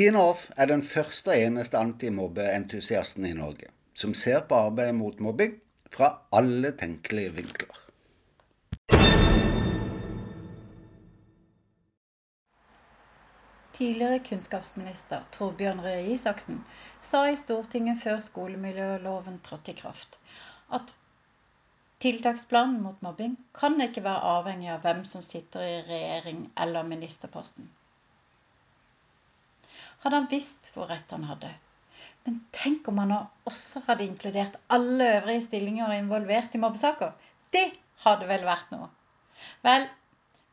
Tine Off er den første og eneste antimobbeentusiasten i Norge som ser på arbeidet mot mobbing fra alle tenkelige vinkler. Tidligere kunnskapsminister Torbjørn Røe Isaksen sa i Stortinget før skolemiljøloven trådte i kraft, at tiltaksplanen mot mobbing kan ikke være avhengig av hvem som sitter i regjering eller ministerposten hadde han visst hvor rett han hadde. Men tenk om han også hadde inkludert alle øvrige stillinger involvert i mobbesaker. Det hadde vel vært noe. Vel,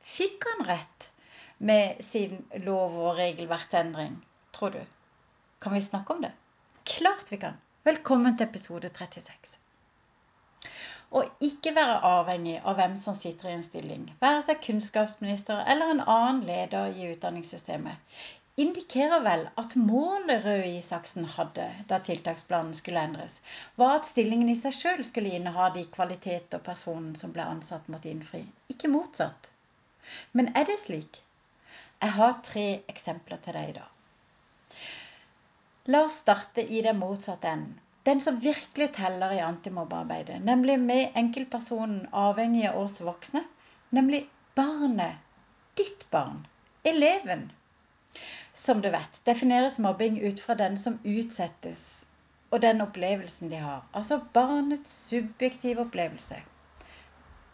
fikk han rett med sin lov- og regelverksendring, tror du? Kan vi snakke om det? Klart vi kan. Velkommen til episode 36. Å ikke være avhengig av hvem som sitter i en stilling, være seg kunnskapsminister eller en annen leder i utdanningssystemet, indikerer vel at målet Røe Isaksen hadde da tiltaksplanen skulle endres, var at stillingen i seg sjøl skulle inneha de kvaliteter personen som ble ansatt, måtte innfri. Ikke motsatt. Men er det slik? Jeg har tre eksempler til deg i dag. La oss starte i den motsatte enden. Den som virkelig teller i antimobbearbeidet, nemlig med enkeltpersonen avhengig av oss voksne, nemlig barnet. Ditt barn. Eleven. Som du vet, defineres mobbing ut fra den som utsettes, og den opplevelsen de har. Altså barnets subjektive opplevelse.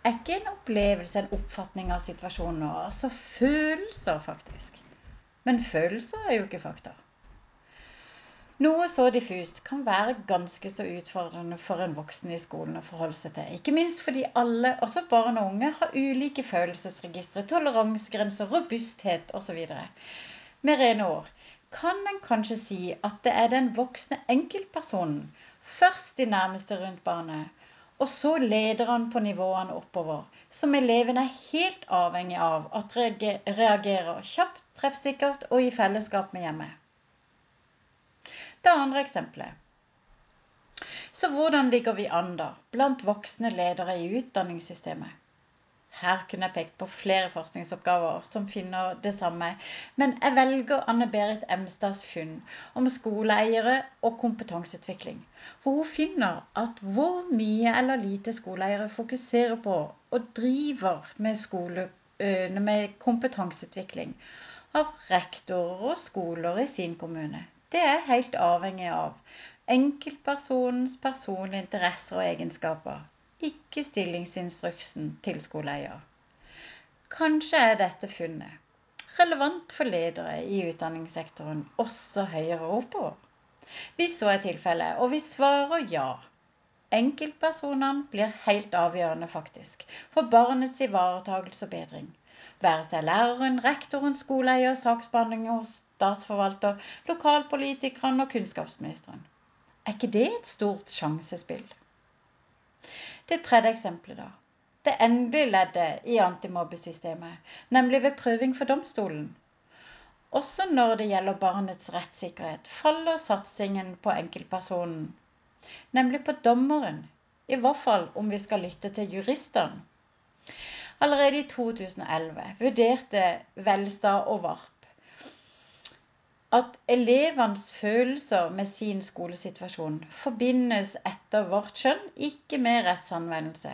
Er ikke en opplevelse en oppfatning av situasjonen nå? Altså følelser, faktisk. Men følelser er jo ikke fakta. Noe så diffust kan være ganske så utfordrende for en voksen i skolen å forholde seg til. Ikke minst fordi alle, også barn og unge, har ulike følelsesregistre, toleransegrenser, robusthet osv med rene ord, kan en kanskje si at det er den voksne enkeltpersonen, først de nærmeste rundt barnet, og så lederne på nivåene oppover, som eleven er helt avhengig av at reagerer kjapt, treffsikkert og i fellesskap med hjemmet. Det andre eksempelet. Så hvordan ligger vi an da, blant voksne ledere i utdanningssystemet? Her kunne jeg pekt på flere forskningsoppgaver som finner det samme, men jeg velger Anne-Berit Emstads funn om skoleeiere og kompetanseutvikling. For hun finner at hvor mye eller lite skoleeiere fokuserer på og driver med, skole, med kompetanseutvikling av rektorer og skoler i sin kommune, det er helt avhengig av. Enkeltpersonens personlige interesser og egenskaper ikke stillingsinstruksen til skoleeier. Kanskje er dette funnet relevant for ledere i utdanningssektoren også høyere oppover. Hvis så er tilfellet, og vi svarer ja, enkeltpersonene blir helt avgjørende faktisk for barnets ivaretagelse og bedring. Være seg læreren, rektoren, skoleeier, saksbehandlinger, statsforvalter, lokalpolitikerne og kunnskapsministeren. Er ikke det et stort sjansespill? Det tredje eksempelet, da. Det endelige leddet i antimobbesystemet, nemlig ved prøving for domstolen. Også når det gjelder barnets rettssikkerhet, faller satsingen på enkeltpersonen, nemlig på dommeren. I hvert fall om vi skal lytte til juristene. Allerede i 2011 vurderte Velstad og Varp at elevenes følelser med sin skolesituasjon forbindes etter vårt skjønn ikke med rettsanvendelse.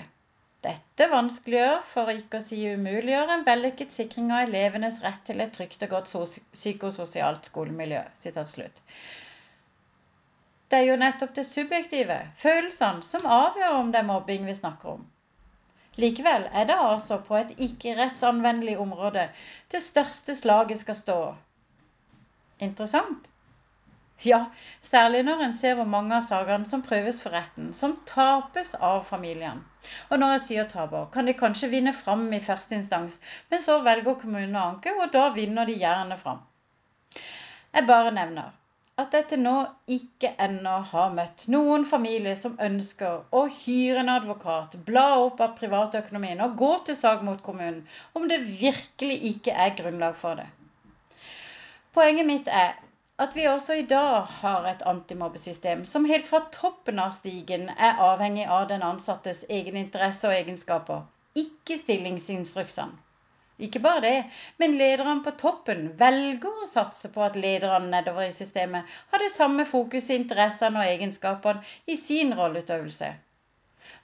Dette vanskeliggjør, for ikke å si umuliggjør, en vellykket sikring av elevenes rett til et trygt og godt psykososialt skolemiljø. Det er jo nettopp det subjektive, følelsene, som avgjør om det er mobbing vi snakker om. Likevel er det altså på et ikke-rettsanvendelig område det største slaget skal stå, interessant. Ja, særlig når en ser hvor mange av sakene som prøves for retten, som tapes av familien. Og når jeg sier taper, kan de kanskje vinne fram i første instans, men så velger kommunen å anke, og da vinner de gjerne fram. Jeg bare nevner at jeg til nå ikke ennå har møtt noen familie som ønsker å hyre en advokat, bla opp av privatøkonomien og gå til sak mot kommunen om det virkelig ikke er grunnlag for det. Poenget mitt er at vi også i dag har et antimobbesystem som helt fra toppen av stigen er avhengig av den ansattes egeninteresse og egenskaper, ikke stillingsinstruksene. Ikke bare det, men lederne på toppen velger å satse på at lederne nedover i systemet har det samme fokuset, interessene og egenskapene i sin rolleutøvelse.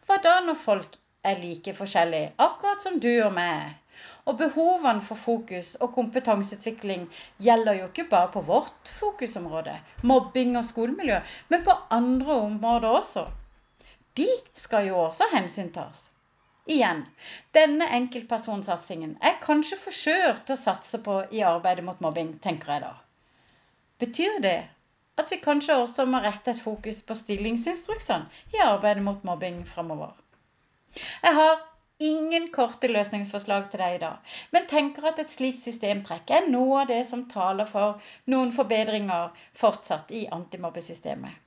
Hva da når folk er like forskjellige, akkurat som du og meg? Og behovene for fokus og kompetanseutvikling gjelder jo ikke bare på vårt fokusområde, mobbing og skolemiljø, men på andre områder også. De skal jo også hensyntas. Igjen, denne enkeltpersonsatsingen er kanskje for skjør til å satse på i arbeidet mot mobbing, tenker jeg da. Betyr det at vi kanskje også må rette et fokus på stillingsinstruksene i arbeidet mot mobbing framover? Jeg har ingen korte løsningsforslag til deg i dag, men tenker at et slikt systemtrekk er noe av det som taler for noen forbedringer fortsatt i antimobbesystemet.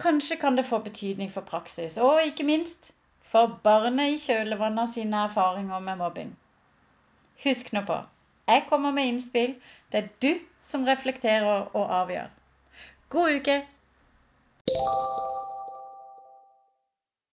Kanskje kan det få betydning for praksis, og ikke minst for barnet i kjølvannet av sine erfaringer med mobbing. Husk nå på jeg kommer med innspill. Det er du som reflekterer og avgjør. God uke!